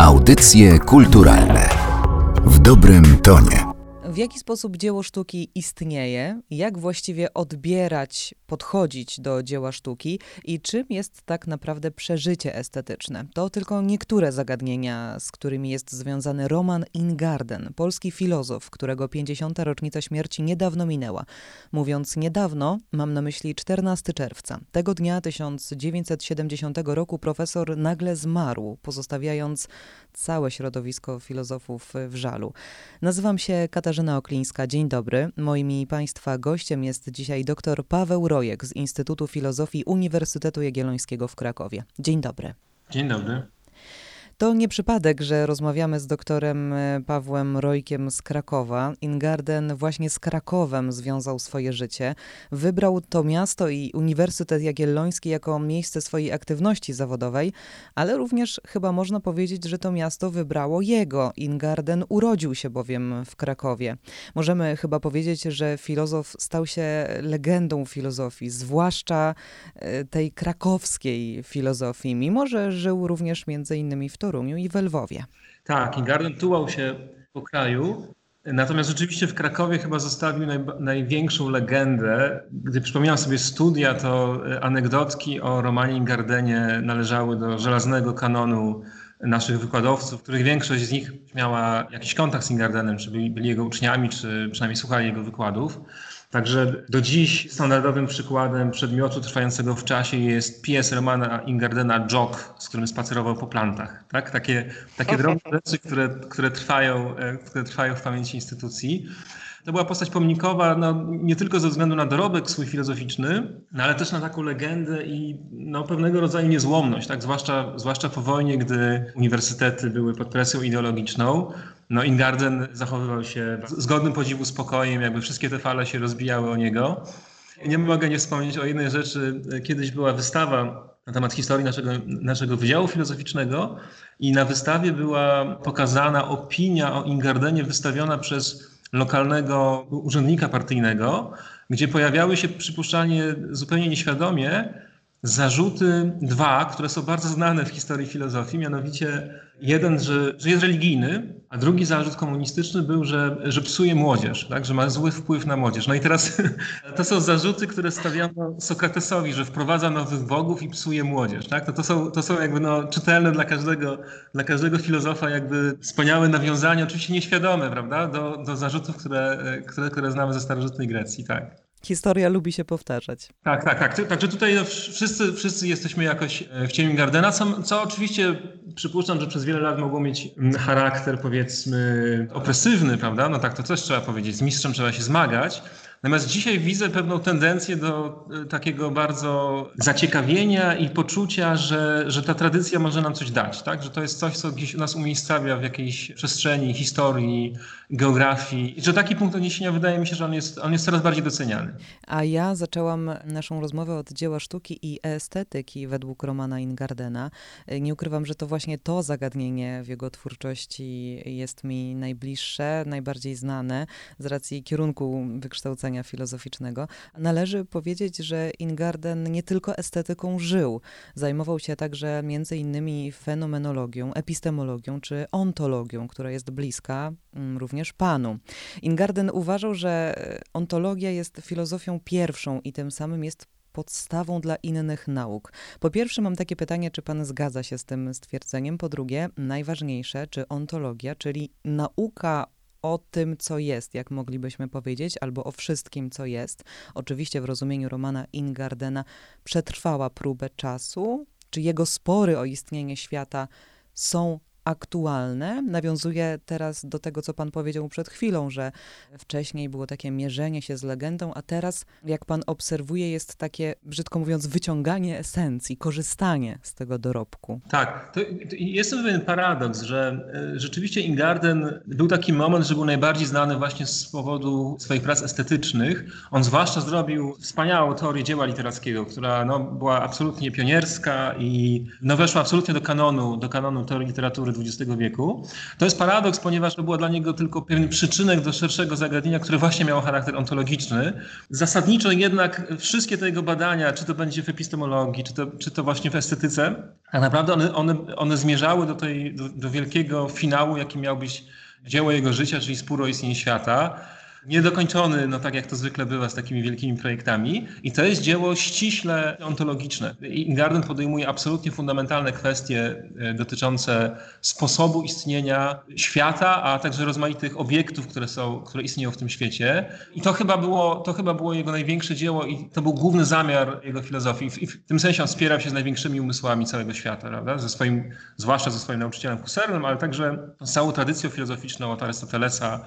Audycje kulturalne w dobrym tonie. W jaki sposób dzieło sztuki istnieje, jak właściwie odbierać, podchodzić do dzieła sztuki i czym jest tak naprawdę przeżycie estetyczne? To tylko niektóre zagadnienia, z którymi jest związany Roman Ingarden, polski filozof, którego 50. rocznica śmierci niedawno minęła. Mówiąc niedawno, mam na myśli 14 czerwca. Tego dnia 1970 roku profesor nagle zmarł, pozostawiając całe środowisko filozofów w żalu. Nazywam się Katarzyna Oklińska. Dzień dobry. Moim Państwa gościem jest dzisiaj dr Paweł Rojek z Instytutu Filozofii Uniwersytetu Jagiellońskiego w Krakowie. Dzień dobry. Dzień dobry. To nie przypadek, że rozmawiamy z doktorem e, Pawłem Rojkiem z Krakowa. Ingarden właśnie z Krakowem związał swoje życie. Wybrał to miasto i Uniwersytet Jagielloński jako miejsce swojej aktywności zawodowej, ale również chyba można powiedzieć, że to miasto wybrało jego. Ingarden urodził się bowiem w Krakowie. Możemy chyba powiedzieć, że filozof stał się legendą filozofii, zwłaszcza e, tej krakowskiej filozofii, mimo że żył również między innymi w Toruniu i w Lwowie. Tak, Ingarden tułał się po kraju, natomiast rzeczywiście w Krakowie chyba zostawił naj, największą legendę. Gdy przypominam sobie studia, to e, anegdotki o Romanie Ingardenie należały do żelaznego kanonu naszych wykładowców, których większość z nich miała jakiś kontakt z Ingardenem, czy byli, byli jego uczniami, czy przynajmniej słuchali jego wykładów. Także do dziś standardowym przykładem przedmiotu trwającego w czasie jest pies Romana Ingardena Jog, z którym spacerował po plantach. Tak? Takie, takie drobne rzeczy, które, które, trwają, e, które trwają w pamięci instytucji. To była postać pomnikowa no, nie tylko ze względu na dorobek swój filozoficzny, no, ale też na taką legendę i no, pewnego rodzaju niezłomność, tak? zwłaszcza, zwłaszcza po wojnie, gdy uniwersytety były pod presją ideologiczną. No Ingarden zachowywał się z godnym podziwu spokojem, jakby wszystkie te fale się rozbijały o niego. Nie mogę nie wspomnieć o jednej rzeczy. Kiedyś była wystawa na temat historii naszego, naszego Wydziału Filozoficznego i na wystawie była pokazana opinia o Ingardenie wystawiona przez lokalnego urzędnika partyjnego, gdzie pojawiały się przypuszczalnie zupełnie nieświadomie zarzuty dwa, które są bardzo znane w historii filozofii, mianowicie jeden, że, że jest religijny, a drugi zarzut komunistyczny był, że, że psuje młodzież, tak? że ma zły wpływ na młodzież. No i teraz to są zarzuty, które stawiano Sokratesowi, że wprowadza nowych bogów i psuje młodzież. Tak? To, to, są, to są jakby no, czytelne dla każdego, dla każdego filozofa jakby wspaniałe nawiązania, oczywiście nieświadome, prawda, do, do zarzutów, które, które, które znamy ze starożytnej Grecji. Tak. Historia lubi się powtarzać. Tak, tak, tak. Także tutaj no, wszyscy, wszyscy jesteśmy jakoś e, w cieniu Gardena, co, co oczywiście przypuszczam, że przez wiele lat mogło mieć mm, charakter powiedzmy opresywny, prawda? No tak, to też trzeba powiedzieć. Z mistrzem trzeba się zmagać. Natomiast dzisiaj widzę pewną tendencję do e, takiego bardzo zaciekawienia i poczucia, że, że ta tradycja może nam coś dać, tak? że to jest coś, co gdzieś nas umiejscawia w jakiejś przestrzeni, historii, geografii. I że taki punkt odniesienia wydaje mi się, że on jest, on jest coraz bardziej doceniany. A ja zaczęłam naszą rozmowę od dzieła sztuki i estetyki według Romana Ingardena. Nie ukrywam, że to właśnie to zagadnienie w jego twórczości jest mi najbliższe, najbardziej znane z racji kierunku wykształcenia filozoficznego. Należy powiedzieć, że Ingarden nie tylko estetyką żył. Zajmował się także między innymi fenomenologią, epistemologią czy ontologią, która jest bliska mm, również Panu. Ingarden uważał, że ontologia jest filozofią pierwszą i tym samym jest podstawą dla innych nauk. Po pierwsze, mam takie pytanie, czy pan zgadza się z tym stwierdzeniem? Po drugie, najważniejsze, czy ontologia, czyli nauka o tym, co jest, jak moglibyśmy powiedzieć, albo o wszystkim, co jest. Oczywiście w rozumieniu Romana Ingardena przetrwała próbę czasu, czy jego spory o istnienie świata są aktualne. Nawiązuje teraz do tego, co pan powiedział przed chwilą, że wcześniej było takie mierzenie się z legendą, a teraz, jak pan obserwuje, jest takie, brzydko mówiąc, wyciąganie esencji, korzystanie z tego dorobku. Tak, to, to jest pewien paradoks, że e, rzeczywiście Ingarden był taki moment, że był najbardziej znany właśnie z powodu swoich prac estetycznych. On zwłaszcza zrobił wspaniałą teorię dzieła literackiego, która no, była absolutnie pionierska i no, weszła absolutnie do kanonu, do kanonu teorii literatury XX wieku. To jest paradoks, ponieważ to była dla niego tylko pewien przyczynek do szerszego zagadnienia, które właśnie miało charakter ontologiczny. Zasadniczo jednak wszystkie te jego badania, czy to będzie w epistemologii, czy to, czy to właśnie w estetyce, tak naprawdę one, one, one zmierzały do, tej, do, do wielkiego finału, jaki miał być dzieło jego życia, czyli spór o istnienie świata niedokończony, no tak jak to zwykle bywa z takimi wielkimi projektami. I to jest dzieło ściśle ontologiczne. Ingarden podejmuje absolutnie fundamentalne kwestie e, dotyczące sposobu istnienia świata, a także rozmaitych obiektów, które, są, które istnieją w tym świecie. I to chyba, było, to chyba było jego największe dzieło i to był główny zamiar jego filozofii. I w, tym sensie on spierał się z największymi umysłami całego świata, prawda? Ze swoim, zwłaszcza ze swoim nauczycielem Husserlem, ale także z całą tradycją filozoficzną od Arystotelesa,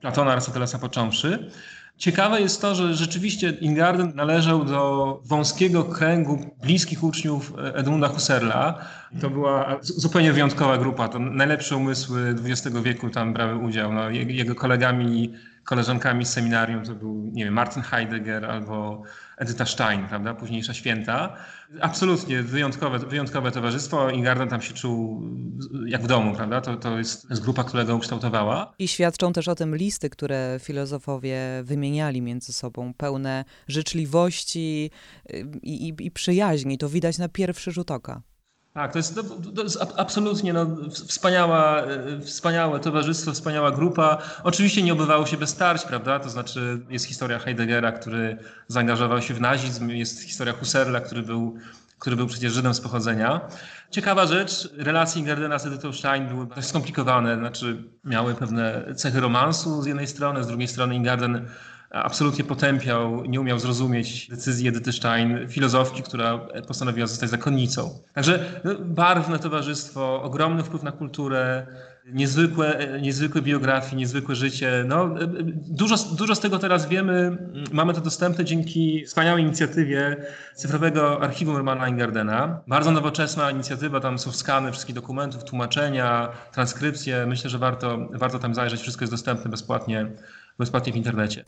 Platona, Arystotelesa począwszy. Ciekawe jest to, że rzeczywiście Ingarden należał do wąskiego kręgu bliskich uczniów Edmunda Husserla. To była zupełnie wyjątkowa grupa. To najlepsze umysły XX wieku tam brały udział. No, jego kolegami, koleżankami z seminarium to był, nie wiem, Martin Heidegger albo Edyta Stein, prawda, późniejsza święta. Absolutnie wyjątkowe, wyjątkowe towarzystwo. Ingarden tam się czuł jak w domu, prawda? To, to jest, grupa, która go ukształtowała. I świadczą też o tym listy, które filozofowie wymieniali między sobą, pełne życzliwości y, i, i, i przyjaźni. To widać na pierwszy rzut oka. Tak, to jest, to, to jest absolutnie no, wspaniała, e, wspaniałe towarzystwo, wspaniała grupa. Oczywiście nie obywało się bez starć, prawda? To znaczy jest historia Heideggera, który zaangażował się w nazizm, jest historia Husserla, który był, który był przecież Żydem z pochodzenia. Ciekawa rzecz, relacje Ingardena z Edytą Stein były skomplikowane, znaczy miały pewne cechy romansu z jednej strony, z drugiej strony Ingarden absolutnie potępiał, nie umiał zrozumieć decyzji Edyty Stein, filozofki, która postanowiła zostać zakonnicą. Także no, barwne towarzystwo, ogromny wpływ na kulturę, niezwykłe, niezwykłe biografie, niezwykłe życie. No, dużo, dużo z tego teraz wiemy. Mamy to dostępne dzięki wspaniałej inicjatywie cyfrowego archiwum Romana Ingardena. Bardzo nowoczesna inicjatywa, tam są skany wszystkich dokumentów, tłumaczenia, transkrypcje. Myślę, że warto, warto tam zajrzeć. Wszystko jest dostępne bezpłatnie bezpłatnie w internecie.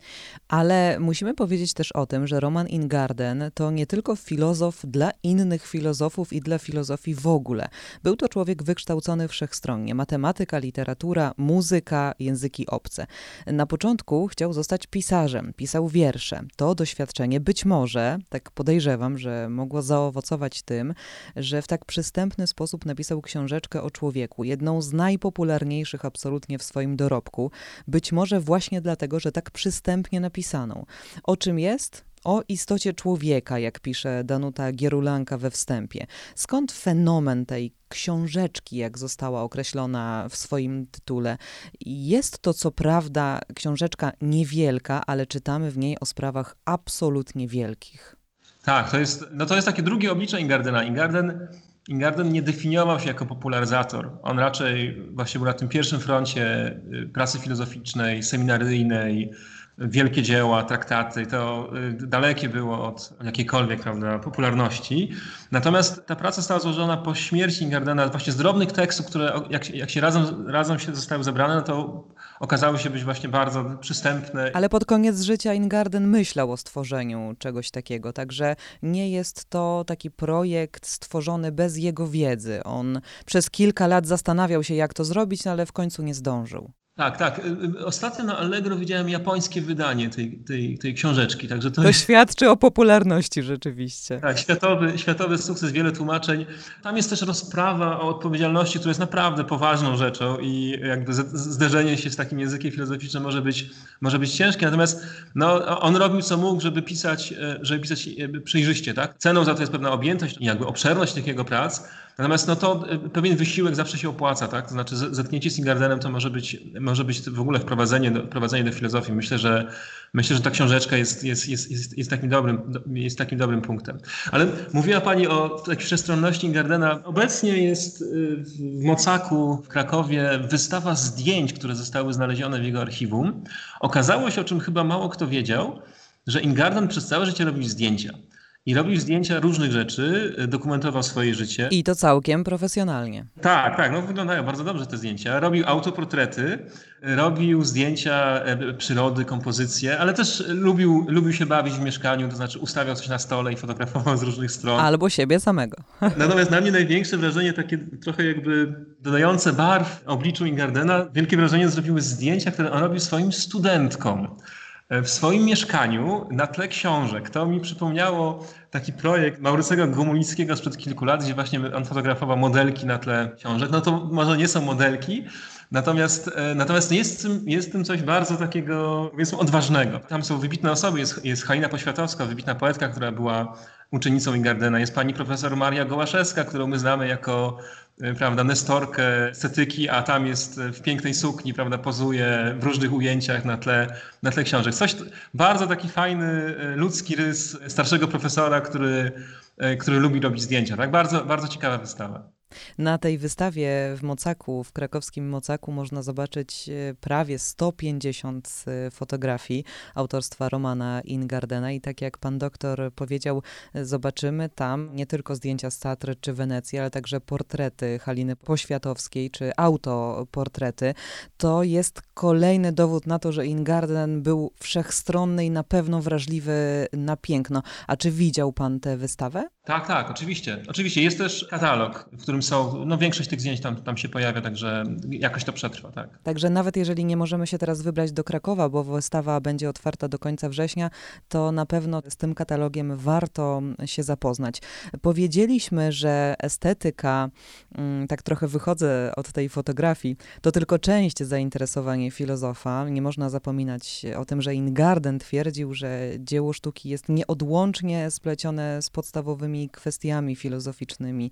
Ale musimy powiedzieć też o tym, że Roman Ingarden to nie tylko filozof dla innych filozofów i dla filozofii w ogóle. Był to człowiek wykształcony wszechstronnie. Matematyka, literatura, muzyka, języki obce. Na początku chciał zostać pisarzem, pisał wiersze. To doświadczenie być może, tak podejrzewam, że mogło zaowocować tym, że w tak przystępny sposób napisał książeczkę o człowieku, jedną z najpopularniejszych absolutnie w swoim dorobku. Być może właśnie dlatego, dlatego, że tak przystępnie napisaną. O czym jest? O istocie człowieka, jak pisze Danuta Gierulanka we wstępie. Skąd fenomen tej książeczki, jak została określona w swoim tytule? Jest to co prawda książeczka niewielka, ale czytamy w niej o sprawach absolutnie wielkich. Tak, to jest, no to jest takie drugie oblicze Ingardena. Ingarden Ingarden nie definiował się jako popularyzator. On raczej właśnie był na tym pierwszym froncie y, pracy filozoficznej, seminaryjnej, wielkie dzieła, traktaty, to y, dalekie było od jakiejkolwiek prawda, popularności. Natomiast ta praca została złożona po śmierci Ingardena właśnie z drobnych tekstów, które jak, jak się razem, razem się zostały zebrane, no to okazały się być właśnie bardzo przystępne. Ale pod koniec życia Ingarden myślał o stworzeniu czegoś takiego, także nie jest to taki projekt stworzony bez jego wiedzy. On przez kilka lat zastanawiał się, jak to zrobić, no ale w końcu nie zdążył. Tak, tak. Y, y, ostatnio na Allegro widziałem japońskie wydanie tej, tej, tej książeczki. Także to, to jest... świadczy o popularności rzeczywiście. Tak, światowy, światowy sukces, wiele tłumaczeń. Tam jest też rozprawa o odpowiedzialności, która jest naprawdę poważną rzeczą i jakby zderzenie się z takim językiem filozoficznym może być, może być ciężkie. Natomiast no, on robił co mógł, żeby pisać, e, żeby pisać przejrzyście. Tak? Ceną za to jest pewna objętość i jakby obszerność takiego prac. Natomiast no to e, pewien wysiłek zawsze się opłaca, tak? To znaczy zetknięcie z Ingardenem to może być, może być w ogóle wprowadzenie do, wprowadzenie do filozofii. Myślę, że myślę, że ta książeczka jest, jest, jest, jest, jest, takim, dobrym, jest takim dobrym punktem. Ale mówiła Pani o takiej wszechstronności Ingardena. Obecnie jest y, w Mocaku w Krakowie wystawa zdjęć, które zostały znalezione w jego archiwum. Okazało się, o czym chyba mało kto wiedział, że Ingarden przez całe życie robił zdjęcia. I robił zdjęcia różnych rzeczy, dokumentował swoje życie. I to całkiem profesjonalnie. Tak, tak, no wyglądają bardzo dobrze te zdjęcia. Robił autoportrety, robił zdjęcia e, przyrody, kompozycje, ale też lubił, lubił się bawić w mieszkaniu, to znaczy ustawiał coś na stole i fotografował z różnych stron. Albo siebie samego. Natomiast na mnie największe wrażenie, takie trochę jakby dodające barw obliczu Ingardena, wielkie wrażenie zrobiły zdjęcia, które on robił swoim studentkom w swoim mieszkaniu na tle książek. To mi przypomniało taki projekt Maurycego Gomulickiego sprzed kilku lat, gdzie właśnie on fotografował modelki na tle książek. No to może nie są modelki, natomiast, e, natomiast jest, jest tym coś bardzo takiego, powiedzmy, odważnego. Tam są wybitne osoby, jest, jest Halina Poświatowska, wybitna poetka, która była uczennicą Ingardena, jest pani profesor Maria Gołaszewska, którą my znamy jako E, prawda, nestorkę estetyki, a tam jest w pięknej sukni, prawda, pozuje w różnych ujęciach na tle, na tle książek. Coś, bardzo taki fajny, e, ludzki rys starszego profesora, który, e, który lubi robić zdjęcia. Tak? Bardzo, bardzo ciekawa wystawa. Na tej wystawie w Mocaku, w krakowskim Mocaku, można zobaczyć e, prawie 150 e, fotografii autorstwa Romana Ingardena. I tak jak pan doktor powiedział, e, zobaczymy tam nie tylko zdjęcia z Tatry czy Wenecji, ale także portrety Haliny Poświatowskiej czy autoportrety. To jest kolejny dowód na to, że Ingarden był wszechstronny i na pewno wrażliwy na piękno. A czy widział pan tę wystawę? Tak, tak, oczywiście. Oczywiście jest też katalog, w którym są, no większość tych zdjęć tam, tam się pojawia, także jakoś to przetrwa, tak. Także nawet jeżeli nie możemy się teraz wybrać do Krakowa, bo wystawa będzie otwarta do końca września, to na pewno z tym katalogiem warto się zapoznać. Powiedzieliśmy, że estetyka, mm, tak trochę wychodzę od tej fotografii, to tylko część zainteresowania filozofa. Nie można zapominać o tym, że Ingarden twierdził, że dzieło sztuki jest nieodłącznie splecione z podstawowymi kwestiami filozoficznymi,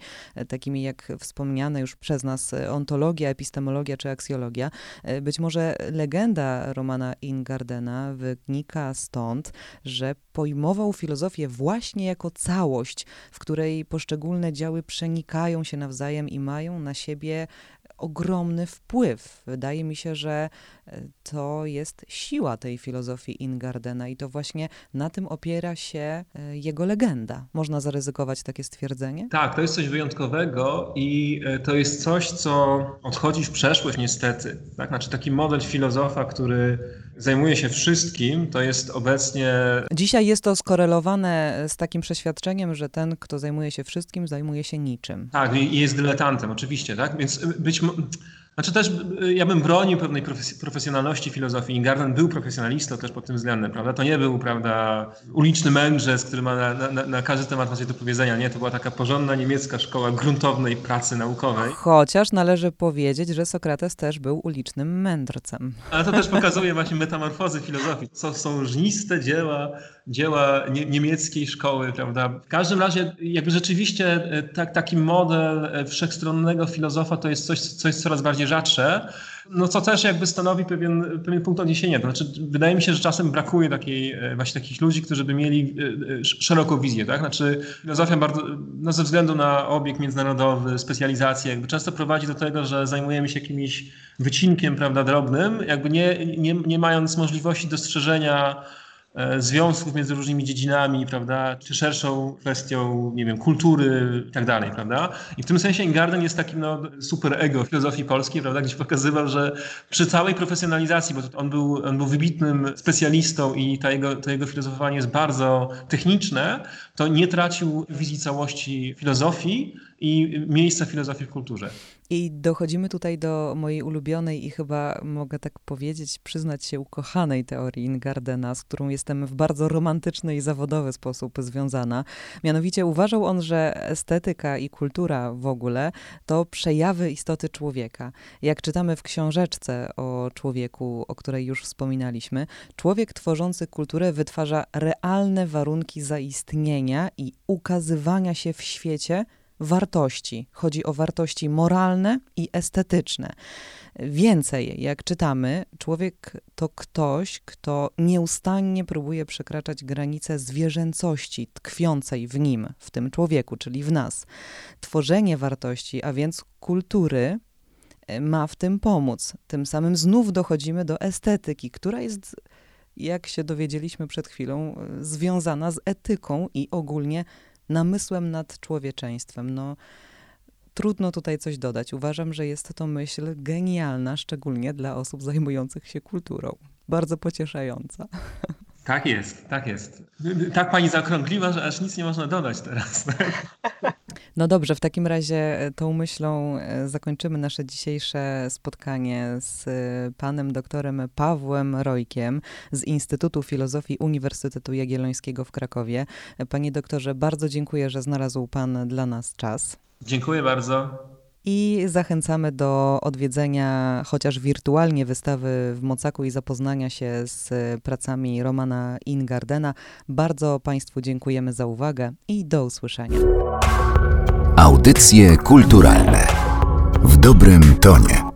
takimi jak wspomniane już przez nas e, ontologia, epistemologia czy aksjologia. E, być może legenda Romana Ingardena wynika stąd, że pojmował filozofię właśnie jako całość, w której poszczególne działy przenikają się nawzajem i mają na siebie ogromny wpływ. Wydaje mi się, że e, to jest siła tej filozofii Ingardena i to właśnie na tym opiera się e, jego legenda. Można zaryzykować takie stwierdzenie? Tak, to jest coś wyjątkowego i e, to jest coś, co odchodzi w przeszłość niestety. Tak? Znaczy taki model filozofa, który zajmuje się wszystkim, to jest obecnie. Dzisiaj jest to skorelowane z takim przeświadczeniem, że ten, kto zajmuje się wszystkim, zajmuje się niczym. Tak, i jest dyletantem, oczywiście, tak? Więc być znaczy też y, ja bym bronił pewnej profesjonalności filozofii. Ingarden był profesjonalistą też pod tym względem, prawda? To nie był, prawda, uliczny mędrzec, który ma na, na, na każdy temat coś do powiedzenia. Nie, to była taka porządna niemiecka szkoła gruntownej pracy naukowej. Chociaż należy powiedzieć, że Sokrates też był ulicznym mędrcem. Ale to też pokazuje właśnie metamorfozy filozofii. Co są żniste dzieła, dzieła nie, niemieckiej szkoły, prawda? W każdym razie jakby rzeczywiście e, tak, taki model e, wszechstronnego filozofa to jest coś, coś coraz bardziej rzadsze, no co też jakby stanowi pewien, pewien punkt odniesienia. To znaczy, wydaje mi się, że czasem brakuje takiej, e, właśnie takich ludzi, którzy by mieli szeroką wizję, tak? Znaczy filozofia bardzo, no ze względu na obieg międzynarodowy, specjalizację, jakby często prowadzi do tego, że zajmujemy się jakimś wycinkiem, prawda, drobnym, jakby nie, nie, nie mając możliwości dostrzeżenia związków między różnymi dziedzinami, prawda, czy szerszą kwestią, nie wiem, kultury i tak dalej, prawda. I w tym sensie Ingarden jest takim no, super ego filozofii polskiej, prawda, gdzieś pokazywał, że przy całej profesjonalizacji, bo on był, on był wybitnym specjalistą i ta jego, to jego filozofowanie jest bardzo techniczne, to nie tracił wizji całości filozofii i miejsca filozofii w kulturze. I dochodzimy tutaj do mojej ulubionej i chyba mogę tak powiedzieć, przyznać się ukochanej teorii Ingardena, z którą jestem w bardzo romantyczny i zawodowy sposób związana. Mianowicie uważał on, że estetyka i kultura w ogóle to przejawy istoty człowieka. Jak czytamy w książeczce o człowieku, o której już wspominaliśmy, człowiek tworzący kulturę wytwarza realne warunki zaistnienia i ukazywania się w świecie wartości. Chodzi o wartości moralne i estetyczne. Więcej, jak czytamy, człowiek to ktoś, kto nieustannie próbuje przekraczać granice zwierzęcości tkwiącej w nim, w tym człowieku, czyli w nas. Tworzenie wartości, a więc kultury, ma w tym pomóc. Tym samym znów dochodzimy do estetyki, która jest jak się dowiedzieliśmy przed chwilą, związana z etyką i ogólnie namysłem nad człowieczeństwem. No, trudno tutaj coś dodać. Uważam, że jest to myśl genialna, szczególnie dla osób zajmujących się kulturą. Bardzo pocieszająca. Tak jest, tak jest. Tak pani zaokrągliła, że aż nic nie można dodać teraz. No dobrze, w takim razie e, tą myślą e, zakończymy nasze dzisiejsze spotkanie z e, panem doktorem Pawłem Rojkiem z Instytutu Filozofii Uniwersytetu Jagiellońskiego w Krakowie. Panie doktorze, bardzo dziękuję, że znalazł pan dla nas czas. Dziękuję bardzo. I zachęcamy do odwiedzenia chociaż wirtualnie wystawy w Mocaku i zapoznania się z pracami Romana Ingardena. Bardzo Państwu dziękujemy za uwagę i do usłyszenia. Audycje kulturalne w dobrym tonie.